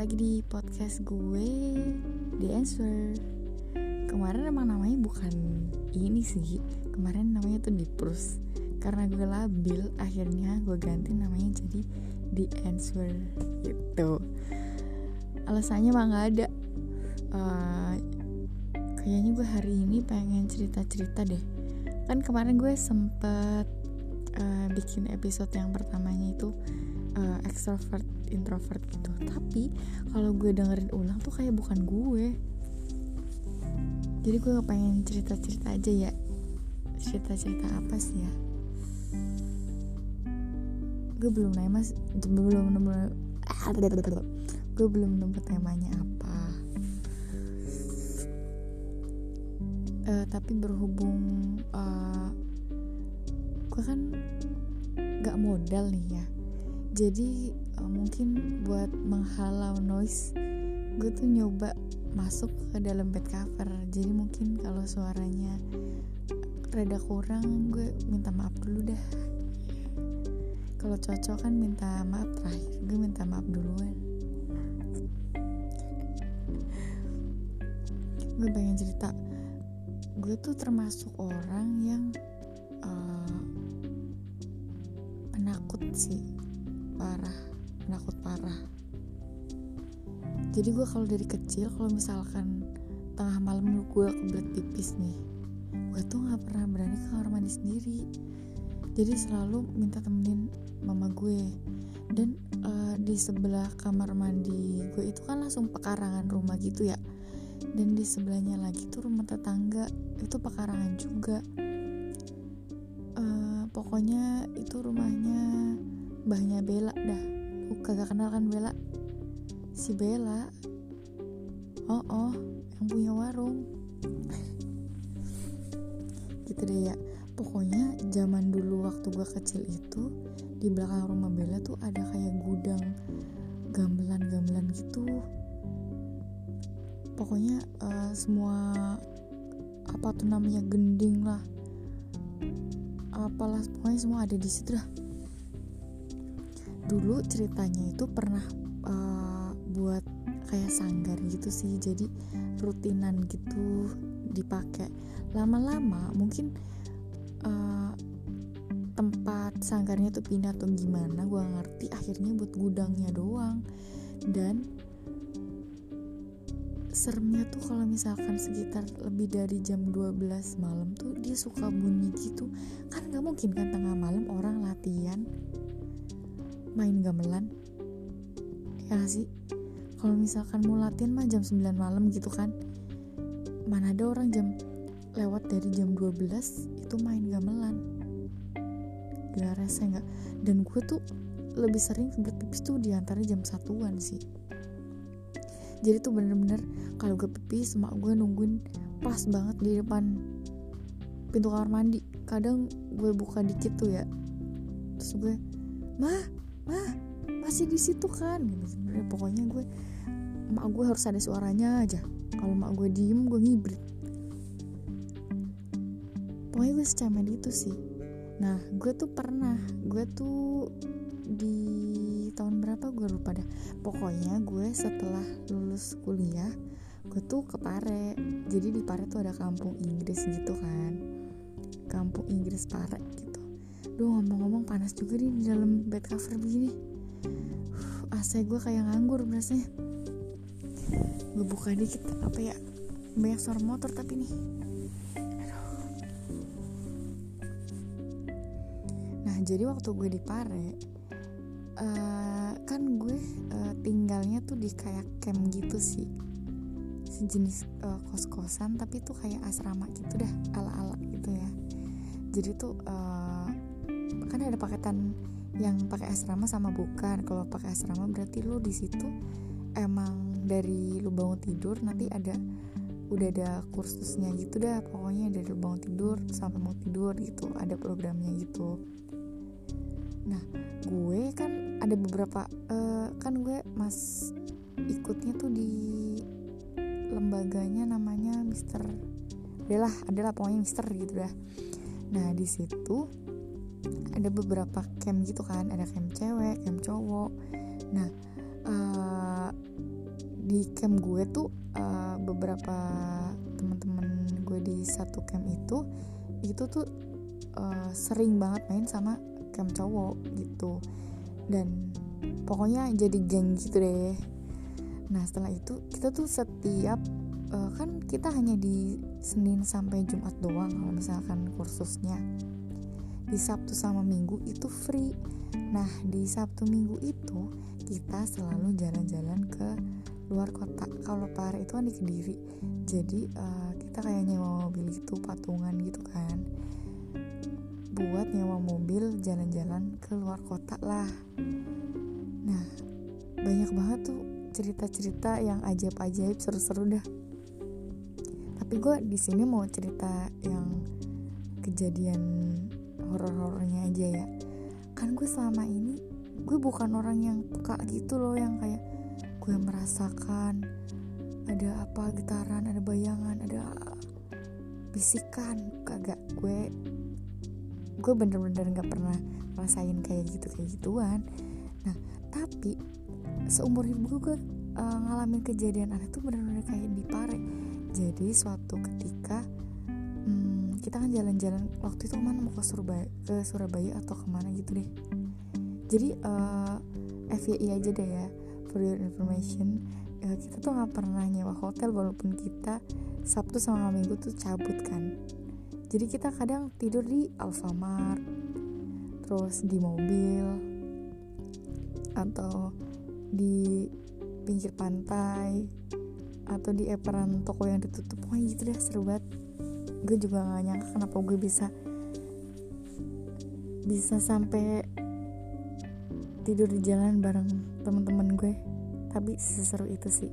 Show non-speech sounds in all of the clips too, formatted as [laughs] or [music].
lagi di podcast gue The Answer. Kemarin emang namanya bukan ini sih Kemarin namanya tuh Diprus Karena gue labil akhirnya gue ganti namanya jadi The Answer gitu. Alasannya mah gak ada. Uh, Kayaknya gue hari ini pengen cerita-cerita deh. Kan kemarin gue sempet uh, bikin episode yang pertamanya itu uh, extrovert introvert gitu. Tapi kalau gue dengerin ulang tuh kayak bukan gue. Jadi gue pengen cerita cerita aja ya. Cerita cerita apa sih ya? Gue belum nanya mas. Belum nemu. Gue belum nemu temanya apa. Uh, tapi berhubung uh, gue kan gak modal nih ya. Jadi mungkin buat menghalau noise gue tuh nyoba masuk ke dalam bed cover. Jadi mungkin kalau suaranya rada kurang gue minta maaf dulu dah. Kalau cocok kan minta maaf terakhir gue minta maaf duluan. Gue pengen cerita gue tuh termasuk orang yang uh, penakut sih parah penakut parah. Jadi gue kalau dari kecil kalau misalkan tengah malam gue kebelet pipis nih gue tuh nggak pernah berani ke kamar mandi sendiri. Jadi selalu minta temenin mama gue. Dan uh, di sebelah kamar mandi gue itu kan langsung pekarangan rumah gitu ya. Dan di sebelahnya lagi tuh rumah tetangga itu pekarangan juga. Uh, pokoknya itu rumahnya mbahnya Bella dah lu kagak kenal kan Bella? Si Bella. Oh oh yang punya warung. [laughs] Gitu deh ya. Pokoknya zaman dulu waktu gue kecil itu di belakang rumah Bella tuh ada kayak gudang gamelan-gamelan gitu. Pokoknya uh, semua apa tuh namanya gending lah. Apalah pokoknya semua ada di situ dah dulu ceritanya itu pernah uh, buat kayak sanggar gitu sih jadi rutinan gitu dipakai. Lama-lama mungkin uh, tempat sanggarnya tuh pindah atau gimana gue ngerti. Akhirnya buat gudangnya doang. Dan seremnya tuh kalau misalkan sekitar lebih dari jam 12 malam tuh dia suka bunyi gitu. Kan nggak mungkin kan tengah malam orang latihan main gamelan. Ya gak sih? Kalau misalkan mau latihan mah jam 9 malam gitu kan. Mana ada orang jam lewat dari jam 12 itu main gamelan. Gak rasa nggak. Dan gue tuh lebih sering kebelet pipis tuh di antara jam satuan sih. Jadi tuh bener-bener kalau gue pipis mak gue nungguin pas banget di depan pintu kamar mandi. Kadang gue buka dikit tuh ya. Terus gue mah mah masih di situ kan? Gitu sebenarnya pokoknya gue mak gue harus ada suaranya aja. Kalau mak gue diem gue ngibrit. Pokoknya gue secamen itu sih. Nah gue tuh pernah gue tuh di tahun berapa? Gue lupa dah pokoknya gue setelah lulus kuliah gue tuh ke Pare. Jadi di Pare tuh ada kampung Inggris gitu kan. Kampung Inggris Pare gitu Duh ngomong-ngomong panas juga nih di dalam bed cover begini. Uh, AC gue kayak nganggur berasnya. Gue buka dikit apa ya Banyak suara motor tapi nih. Nah jadi waktu gue di Pare uh, Kan gue uh, tinggalnya tuh di kayak camp gitu sih. Sejenis uh, kos-kosan tapi tuh kayak asrama gitu dah Ala-ala gitu ya. Jadi tuh uh, kan ada paketan yang pakai asrama sama bukan. Kalau pakai asrama berarti lu di situ emang dari lu bangun tidur nanti ada udah ada kursusnya gitu dah. Pokoknya dari lu bangun tidur sampai mau tidur gitu ada programnya gitu. Nah gue kan ada beberapa uh, kan gue mas ikutnya tuh di lembaganya namanya Mister adalah adalah pokoknya Mister gitu dah. Nah di situ ada beberapa camp gitu kan ada camp cewek camp cowok. Nah uh, di camp gue tuh uh, beberapa teman-teman gue di satu camp itu itu tuh uh, sering banget main sama camp cowok gitu. Dan pokoknya jadi geng gitu deh. Nah setelah itu kita tuh setiap uh, kan kita hanya di Senin sampai Jumat doang kalau misalkan kursusnya di Sabtu sama Minggu itu free. Nah di Sabtu Minggu itu kita selalu jalan-jalan ke luar kota. Kalau Pare itu kan di Kediri. Jadi uh, kita kayak nyewa mobil itu patungan gitu kan. Buat nyewa mobil jalan-jalan ke luar kota lah. Nah banyak banget tuh cerita-cerita yang ajaib-ajaib seru-seru dah. Tapi gue di sini mau cerita yang kejadian horor-horornya aja ya. Kan gue selama ini gue bukan orang yang peka gitu loh yang kayak gue merasakan ada apa getaran ada bayangan ada bisikan. Kagak gue gue bener-bener nggak pernah rasain kayak gitu kayak gituan. Nah tapi seumur hidup gue uh, ngalamin kejadian aneh tuh bener-bener kayak di pare. Jadi suatu ketika kita kan jalan-jalan waktu itu ke mana? Mau ke Surabaya ke Surabaya atau ke mana gitu deh. Jadi uh, eh, FYI aja deh ya for your information. Uh, kita tuh nggak pernah nyewa hotel walaupun kita Sabtu sama Minggu tuh cabut kan. Jadi kita kadang tidur di Alfamart terus di mobil atau di pinggir pantai atau di eperan toko yang ditutup. Pokoknya gitu deh seru banget gue juga gak nyangka kenapa gue bisa bisa sampai tidur di jalan bareng temen-temen gue. Tapi seseru itu sih.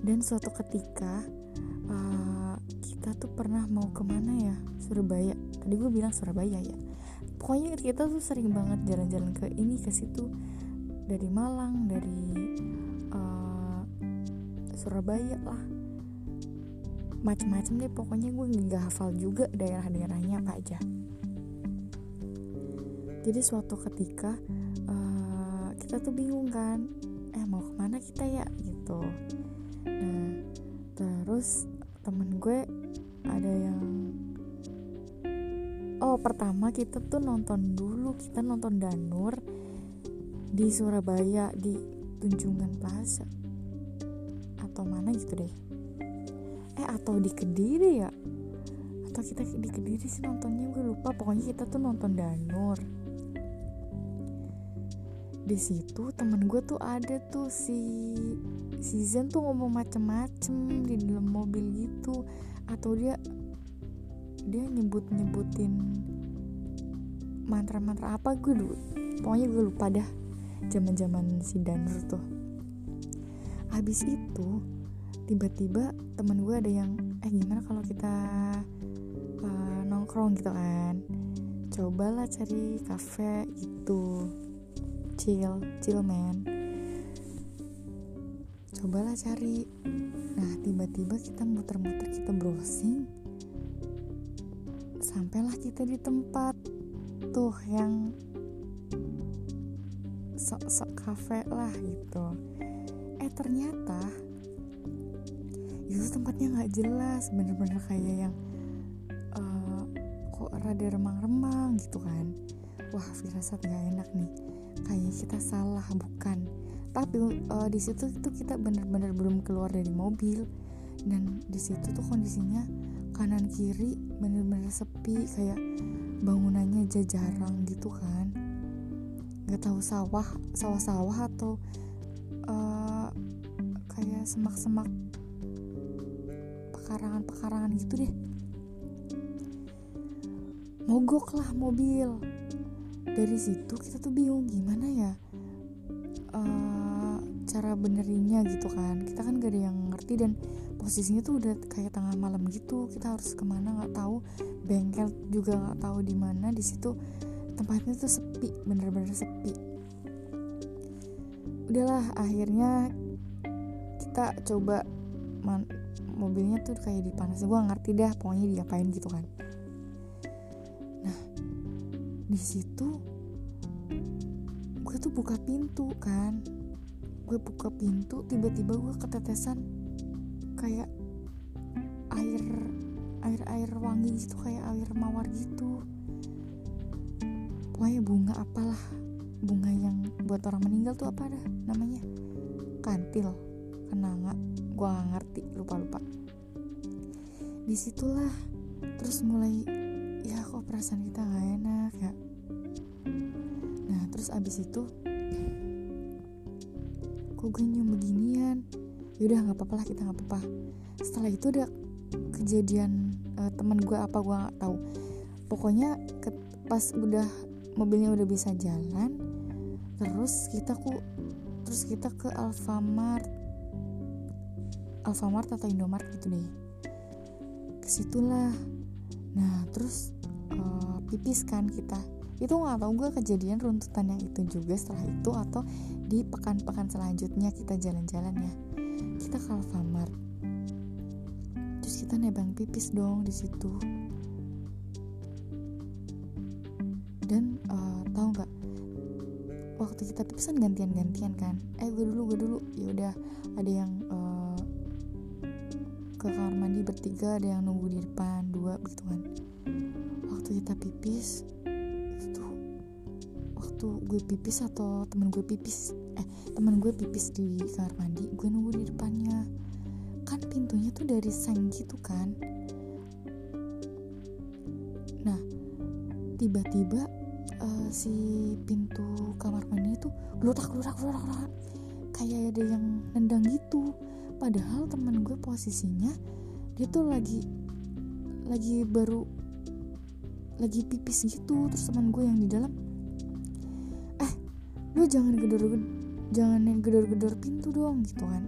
Dan suatu ketika uh, kita tuh pernah mau ke mana ya? Surabaya. Tadi gue bilang Surabaya ya. Pokoknya kita tuh sering banget jalan-jalan ke ini ke situ. Dari Malang dari uh, Surabaya lah macem-macem deh pokoknya gue nggak hafal juga daerah-daerahnya apa aja jadi suatu ketika uh, kita tuh bingung kan eh mau ke mana kita ya? Gitu. Nah terus temen gue ada yang oh pertama kita tuh nonton dulu kita nonton Danur di Surabaya di Tunjungan Plaza. Atau mana gitu deh eh atau di Kediri ya? Atau kita di Kediri sih nontonnya gue lupa. Pokoknya kita tuh nonton Danur. Di situ temen gue tuh ada tuh si si Zen tuh ngomong macem-macem di dalam mobil gitu. Atau dia dia nyebut nyebutin mantra-mantra apa gue dulu pokoknya gue lupa dah zaman zaman si Danur tuh. Habis itu tiba-tiba temen gue ada yang eh gimana kalau kita uh, nongkrong gitu kan? Cobalah cari kafe gitu. Chill chill man. Cobalah cari. Nah tiba-tiba kita muter-muter kita browsing. Sampailah kita di tempat tuh yang sok-sok kafe lah gitu. Eh ternyata tempatnya nggak jelas bener-bener kayak yang uh, kok rada remang-remang gitu kan. Wah firasat nggak enak nih. Kayak kita salah bukan. Tapi uh, di situ itu kita benar-benar belum keluar dari mobil. Dan di situ tuh kondisinya kanan kiri bener-bener sepi kayak bangunannya aja jarang gitu kan. Nggak tahu sawah sawah-sawah atau uh, kayak semak-semak pekarangan-pekarangan gitu deh. Mogok lah mobil. Dari situ kita tuh bingung gimana ya uh, cara benerinnya gitu kan. Kita kan gak ada yang ngerti dan posisinya tuh udah kayak tengah malam gitu. Kita harus ke mana nggak tahu bengkel juga nggak tahu di mana. Di situ tempatnya tuh sepi bener-bener sepi. Udahlah akhirnya kita coba mobilnya tuh kayak dipanas. Gue ngerti dah pokoknya diapain gitu kan. Di situ gue tuh buka pintu kan. Gue buka pintu tiba-tiba gue ketetesan kayak air air air wangi gitu kayak air mawar gitu. Pokoknya bunga apalah bunga yang buat orang meninggal tuh apa dah namanya? Kantil kenanga gue gak ngerti lupa lupa di situlah terus mulai ya kok perasaan kita gak enak ya. Nah terus abis itu kok gue nyium beginian yaudah nggak apa-apa lah kita nggak apa-apa. Setelah itu udah kejadian uh, teman gue apa gue nggak tahu. Pokoknya ke, pas udah mobilnya udah bisa jalan terus kita ku terus kita ke Alfamart Alfamart atau Indomart gitu deh. Ke situlah nah terus uh, pipis kan kita. Itu nggak tahu gue kejadian runtutan yang itu juga setelah itu atau di pekan-pekan selanjutnya kita jalan-jalan ya. Kita ke Alfamart. Terus kita nebang pipis dong di situ. Dan uh, tahu nggak? Waktu kita pipisan gantian-gantian kan. Eh gue dulu gue dulu. Ya udah ada yang uh, ke kamar mandi bertiga ada yang nunggu di depan dua gitu kan waktu kita pipis itu waktu gue pipis atau temen gue pipis eh temen gue pipis di kamar mandi gue nunggu di depannya. Kan pintunya tuh dari seng gitu kan. Nah tiba-tiba uh, si pintu kamar mandi itu gelutak gelutak gelutak kayak ada yang nendang gitu padahal temen gue posisinya dia tuh lagi lagi baru lagi pipis gitu terus teman gue yang di dalam eh lu jangan gedor jangan yang gedor-gedor pintu dong gitu kan.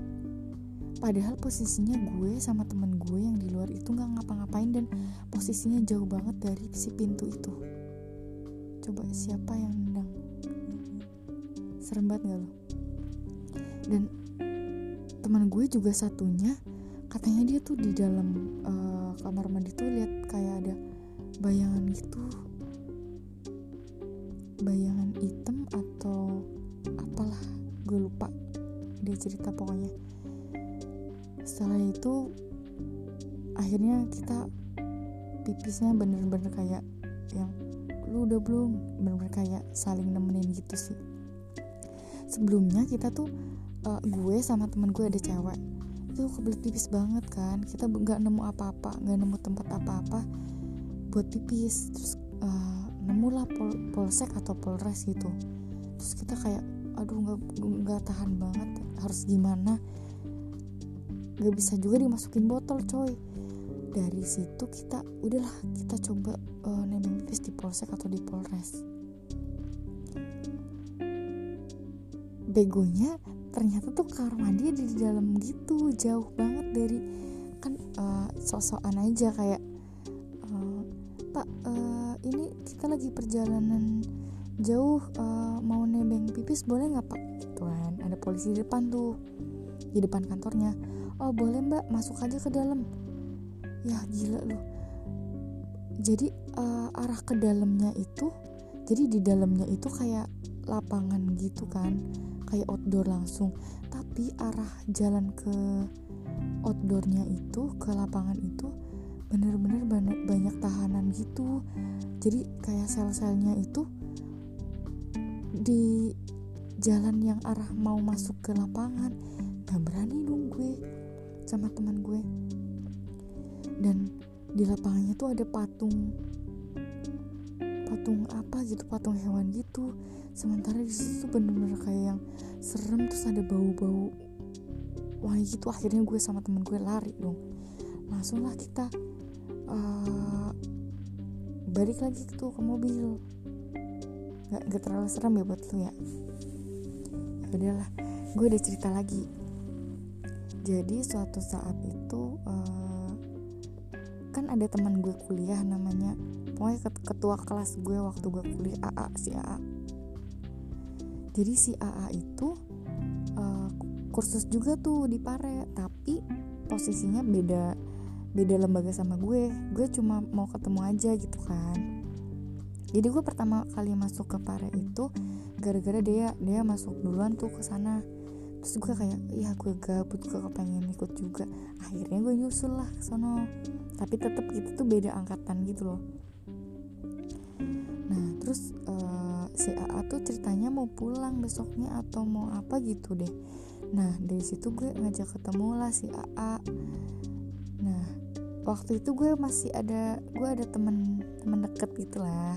Padahal posisinya gue sama temen gue yang di luar itu nggak ngapa-ngapain dan posisinya jauh banget dari si pintu itu. Coba siapa yang nendang? Serem banget gak lo dan teman gue juga satunya katanya dia tuh di dalam uh, kamar mandi tuh lihat kayak ada bayangan gitu. Bayangan hitam atau apalah gue lupa dia cerita pokoknya. Setelah itu akhirnya kita pipisnya bener-bener kayak yang lu udah belum? Bener-bener kayak saling nemenin gitu sih. Sebelumnya kita tuh uh, gue sama teman gue ada cewek. Itu kebelet pipis banget kan. Kita nggak nemu apa-apa nggak nemu tempat apa-apa buat pipis terus uh, nemulah pol polsek atau polres gitu. Terus kita kayak aduh nggak nggak tahan banget. Harus gimana? Nggak bisa juga dimasukin botol coy. Dari situ kita udahlah kita coba uh, nemeng pipis di polsek atau di polres. Begonya ternyata tuh kamar mandi di dalam gitu jauh banget dari kan uh, sok-sokan aja kayak uh, pak uh, ini kita lagi perjalanan jauh uh, mau nebeng pipis boleh nggak pak? Gitu kan ada polisi di depan tuh di depan kantornya. Oh boleh mbak masuk aja ke dalam. Ya gila loh jadi uh, arah ke dalamnya itu jadi di dalamnya itu kayak lapangan gitu kan kayak outdoor langsung. Tapi arah jalan ke outdoornya itu ke lapangan itu bener-bener banyak tahanan gitu. Jadi kayak sel-selnya itu di jalan yang arah mau masuk ke lapangan gak berani dong gue sama teman gue. Dan di lapangannya tuh ada patung patung apa gitu patung hewan gitu sementara di situ bener-bener kayak yang serem terus ada bau-bau wangi gitu. Akhirnya gue sama temen gue lari dong. Langsung lah kita uh, balik lagi tuh ke mobil. Nggak nggak terlalu serem ya buat lu ya, ya udahlah gue udah cerita lagi. Jadi suatu saat itu uh, kan ada teman gue kuliah namanya pokoknya ketua kelas gue waktu gue kuliah AA si AA jadi si AA itu uh, kursus juga tuh di Pare tapi posisinya beda beda lembaga sama gue. Gue cuma mau ketemu aja gitu kan. Jadi gue pertama kali masuk ke Pare itu gara-gara dia dia masuk duluan tuh ke sana. Terus gue kayak ya gue gabut gue kepengen ikut juga. Akhirnya gue nyusul lah ke sono. Tapi tetap kita tuh beda angkatan gitu loh. Nah terus uh, si AA tuh ceritanya mau pulang besoknya atau mau apa gitu deh. Nah dari situ gue ngajak ketemu lah si AA. Nah waktu itu gue masih ada gue ada temen temen deket gitulah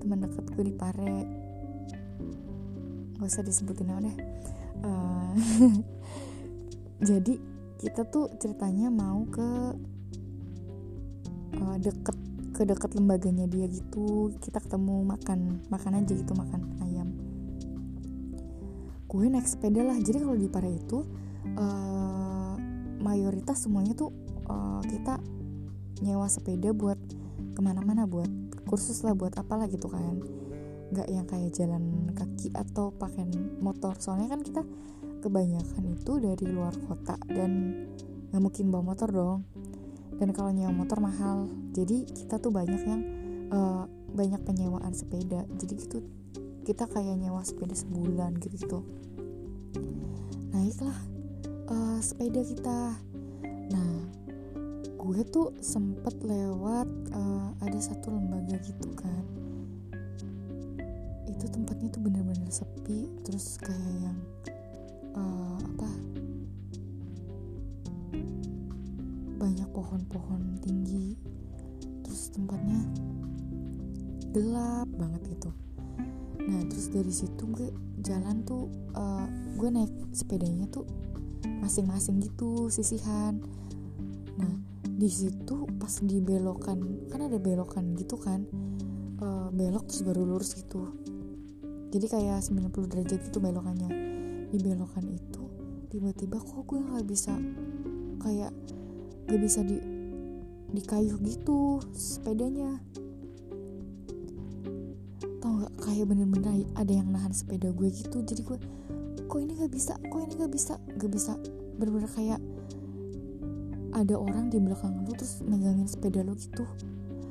temen deket gue di Pare. Gak usah disebutin nama deh. Uh, [laughs] jadi kita tuh ceritanya mau ke uh, deket ke dekat lembaganya dia gitu kita ketemu makan makan aja gitu makan ayam. Gue naik sepeda lah jadi kalau di Pare itu uh, mayoritas semuanya tuh uh, kita nyewa sepeda buat ke mana-mana buat kursus lah buat apalah gitu kan. Nggak yang kayak jalan kaki atau pakai motor soalnya kan kita kebanyakan itu dari luar kota dan nggak mungkin bawa motor dong dan kalau nyewa motor mahal. Jadi kita tuh banyak yang uh, banyak penyewaan sepeda. Jadi gitu kita kayak nyewa sepeda sebulan gitu gitu naiklah uh, sepeda kita. Nah gue tuh sempet lewat uh, ada satu lembaga gitu kan. Itu tempatnya tuh bener-bener sepi terus kayak yang uh, apa banyak pohon-pohon tinggi terus tempatnya gelap banget gitu. Nah terus dari situ gue jalan tuh uh, gue naik sepedanya tuh masing-masing gitu sisihan. Nah di situ pas di belokan kan ada belokan gitu kan uh, belok terus baru lurus gitu. Jadi kayak 90 derajat gitu belokannya. Di belokan itu tiba-tiba kok gue nggak bisa kayak gak bisa di di kayu gitu sepedanya. Tau nggak kayak bener-bener ada yang nahan sepeda gue gitu. Jadi gue kok ini nggak bisa kok ini nggak bisa? Nggak bisa bener-bener kayak ada orang di belakang lu terus megangin sepeda lu gitu.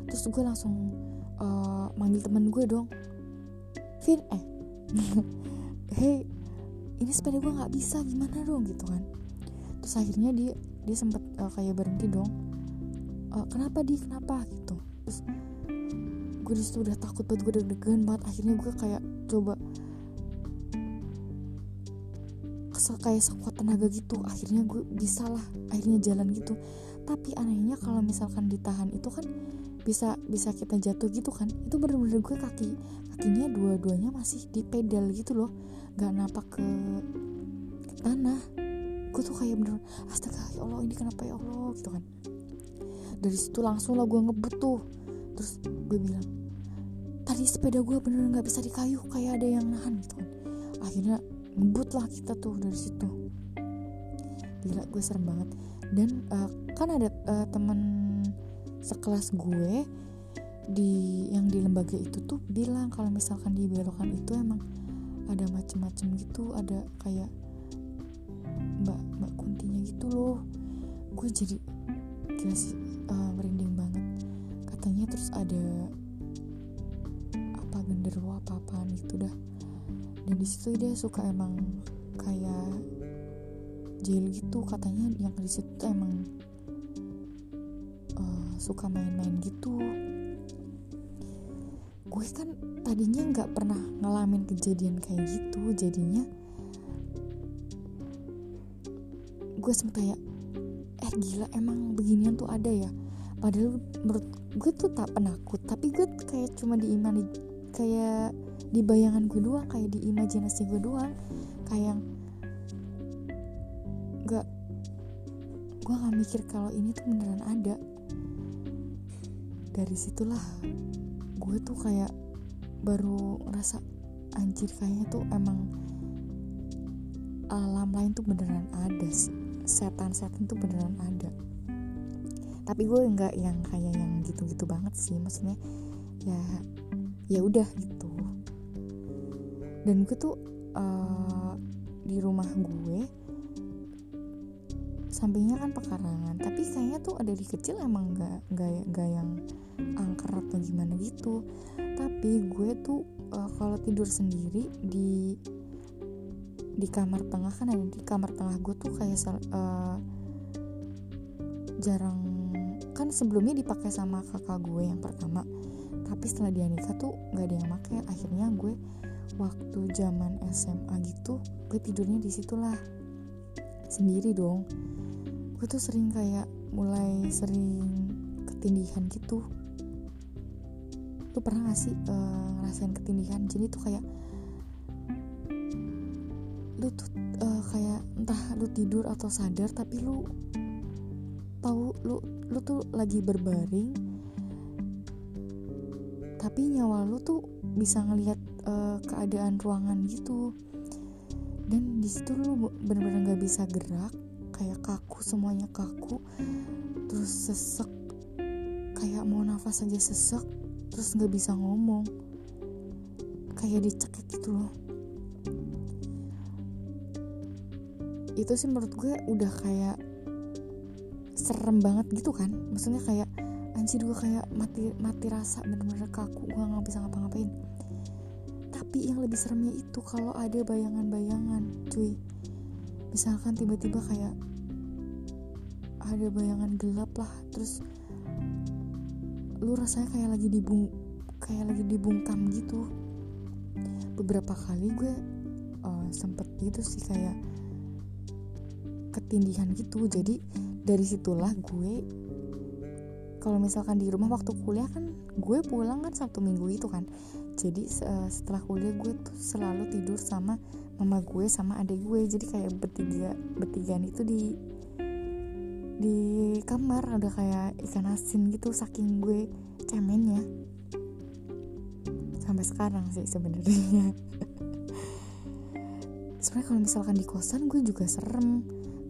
Terus gue langsung uh, manggil temen gue dong. Vin eh [laughs] hey ini sepeda gue nggak bisa gimana dong? Gitu kan. Terus akhirnya dia dia sempat uh, kayak berhenti dong. Uh, kenapa di? Kenapa? Gitu. Terus gue di situ udah takut banget gue deg-degan banget. Akhirnya gue kayak coba kesel kayak sekuat tenaga gitu. Akhirnya gue bisa lah akhirnya jalan gitu. Tapi anehnya kalau misalkan ditahan itu kan bisa bisa kita jatuh gitu kan. Itu bener-bener gue kaki kakinya dua-duanya masih di pedal gitu loh. Nggak napak ke tanah gue tuh kayak bener astaga ya allah ini kenapa ya allah? Gitu kan. Dari situ langsung lah gue ngebut tuh. Terus gue bilang tadi sepeda gue bener nggak bisa dikayu kayak ada yang nahan gitu kan. Akhirnya ngebut lah kita tuh dari situ. Gila gue serem banget. Dan uh, kan ada uh, teman sekelas gue di yang di lembaga itu tuh bilang kalau misalkan di belokan itu emang ada macem-macem gitu ada kayak mbak mbak kuntinya gitu loh. Gue jadi gila sih uh, merinding banget. Katanya terus ada apa genderuwo apa apaan gitu dah. Dan di situ dia suka emang kayak jail gitu katanya yang di situ emang uh, suka main-main gitu. Gue kan tadinya nggak pernah ngalamin kejadian kayak gitu jadinya gue sempet kayak eh gila emang beginian tuh ada ya? Padahal menurut gue tuh tak penakut tapi gue kayak cuma diimani kayak di bayangan gue doang kayak di imajinasi gue doang kayak gak gue gak mikir kalau ini tuh beneran ada. Dari situlah gue tuh kayak baru ngerasa anjir kayaknya tuh emang alam lain tuh beneran ada sih setan-setan tuh beneran ada. Tapi gue nggak yang kayak yang gitu-gitu banget sih maksudnya ya ya udah gitu. Dan gue tuh uh, di rumah gue sampingnya kan pekarangan tapi kayaknya tuh ada di kecil emang nggak nggak nggak yang angker atau gimana gitu. Tapi gue tuh uh, kalau tidur sendiri di di kamar tengah kan ada di kamar tengah gue tuh kayak uh, jarang kan sebelumnya dipakai sama kakak gue yang pertama tapi setelah dia nikah tuh nggak ada yang pakai akhirnya gue waktu zaman SMA gitu gue tidurnya di situlah sendiri dong. Gue tuh sering kayak mulai sering ketindihan gitu. Lu pernah gak sih uh, ngerasain ketindihan? Jadi tuh kayak lu tuh uh, kayak entah lu tidur atau sadar tapi lu tahu lu lu tuh lagi berbaring. Tapi nyawa lu tuh bisa ngelihat uh, keadaan ruangan gitu. Dan di situ lu bener-bener nggak bisa gerak kayak kaku semuanya kaku. Terus sesek kayak mau nafas aja sesek terus nggak bisa ngomong. Kayak dicekik gitu loh itu sih menurut gue udah kayak serem banget gitu kan. Maksudnya kayak anjir gue kayak mati mati rasa bener-bener kaku gue nggak bisa ngapa-ngapain. Tapi yang lebih seremnya itu kalau ada bayangan-bayangan cuy. Misalkan tiba-tiba kayak ada bayangan gelap lah terus lu rasanya kayak lagi dibung kayak lagi dibungkam gitu. Beberapa kali gue uh, sempet gitu sih kayak ketindihan gitu. Jadi dari situlah gue kalau misalkan di rumah waktu kuliah kan gue pulang kan sabtu minggu itu kan. Jadi setelah kuliah gue tuh selalu tidur sama mama gue sama adik gue. Jadi kayak bertiga bertigaan itu di di kamar. Ada kayak ikan asin gitu saking gue cemennya. Sampai sekarang sih sebenarnya. [laughs] Sebenarnya kalau misalkan di kosan gue juga serem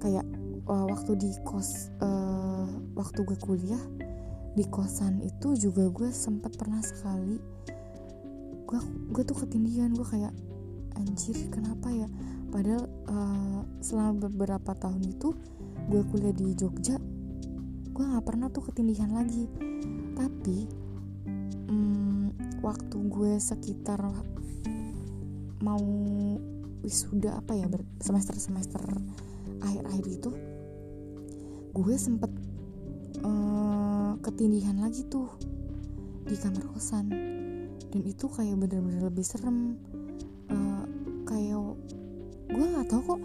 kayak uh, waktu di kos uh, waktu gue kuliah di kosan itu juga gue sempat pernah sekali gue gue tuh ketindihan gue kayak anjir kenapa ya? Padahal uh, selama beberapa tahun itu gue kuliah di Jogja gue nggak pernah tuh ketindihan lagi. Tapi hmm, waktu gue sekitar mau wisuda apa ya semester semester akhir-akhir itu gue sempet uh, ketindihan lagi tuh di kamar kosan. Dan itu kayak bener-bener lebih serem. Uh, kayak gue nggak tahu kok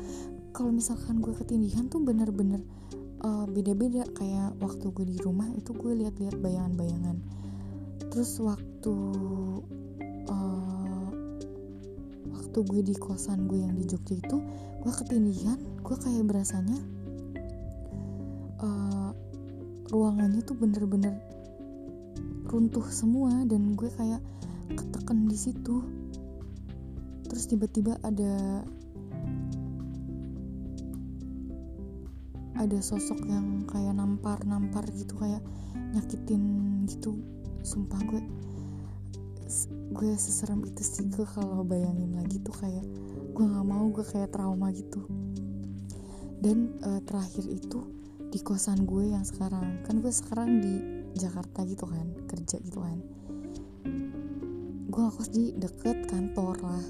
kalau misalkan gue ketindihan tuh bener-bener uh, beda-beda. Kayak waktu gue di rumah itu gue lihat-lihat bayangan-bayangan. Terus waktu uh, waktu gue di kosan gue yang di Jogja itu gue ketindihan gue kayak berasanya uh, ruangannya tuh bener-bener runtuh semua dan gue kayak ketekan di situ. Terus tiba-tiba ada ada sosok yang kayak nampar-nampar gitu kayak nyakitin gitu. Sumpah gue gue seserem itu sih gue kalau bayangin lagi tuh kayak gue nggak mau gue kayak trauma gitu. Dan uh, terakhir itu di kosan gue yang sekarang kan gue sekarang di Jakarta gitu kan kerja gitu kan. Gue ngekos di deket kantor lah.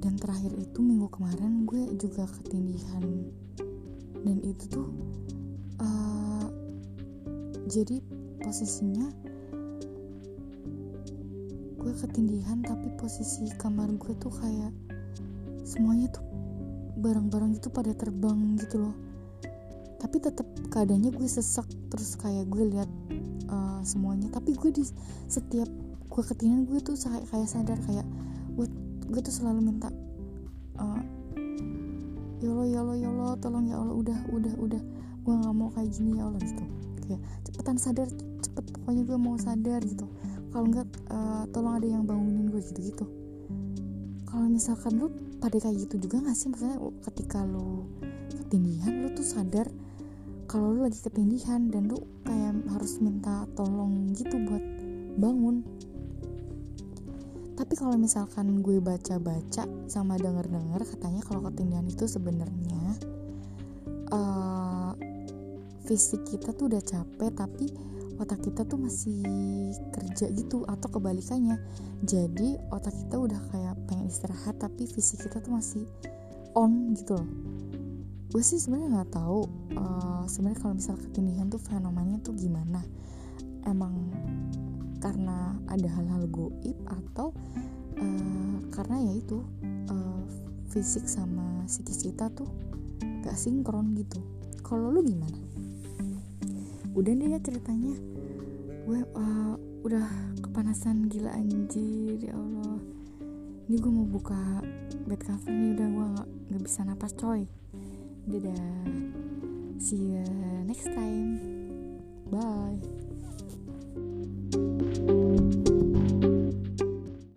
Dan terakhir itu minggu kemarin gue juga ketindihan. Dan itu tuh uh, jadi posisinya gue ketindihan tapi posisi kamar gue tuh kayak semuanya tuh barang-barang itu pada terbang gitu loh. Tapi tetap keadaannya gue sesek terus kayak gue lihat uh, semuanya. Tapi gue di setiap gue ketindihan gue tuh kayak kayak sadar kayak gue gue tuh selalu minta uh, ya ya Allah ya Allah tolong ya Allah udah udah udah. Gue nggak mau kayak gini ya Allah gitu. Kayak cepetan sadar cepet pokoknya gue mau sadar gitu kalau enggak uh, tolong ada yang bangunin gue gitu gitu kalau misalkan lu pada kayak gitu juga gak sih? Maksudnya ketika lu ketindihan lu tuh sadar kalau lu lagi ketindihan dan lu kayak harus minta tolong gitu buat bangun. Tapi kalau misalkan gue baca-baca sama denger-denger katanya kalau ketindihan itu sebenarnya uh, fisik kita tuh udah capek tapi otak kita tuh masih kerja gitu atau kebalikannya. Jadi otak kita udah kayak pengen istirahat tapi fisik kita tuh masih on gitu loh. Gue sih sebenarnya nggak tahu uh, sebenarnya kalau misal ketindihan tuh fenomenanya tuh gimana? Emang karena ada hal-hal goib atau uh, karena ya itu uh, fisik sama psikis kita tuh gak sinkron gitu? Kalau lu gimana? Udah deh ya ceritanya gue uh, udah kepanasan gila anjir ya Allah. Ini gue mau buka bed cover nih udah gue nggak nggak bisa napas coy. Dadah. See you next time. Bye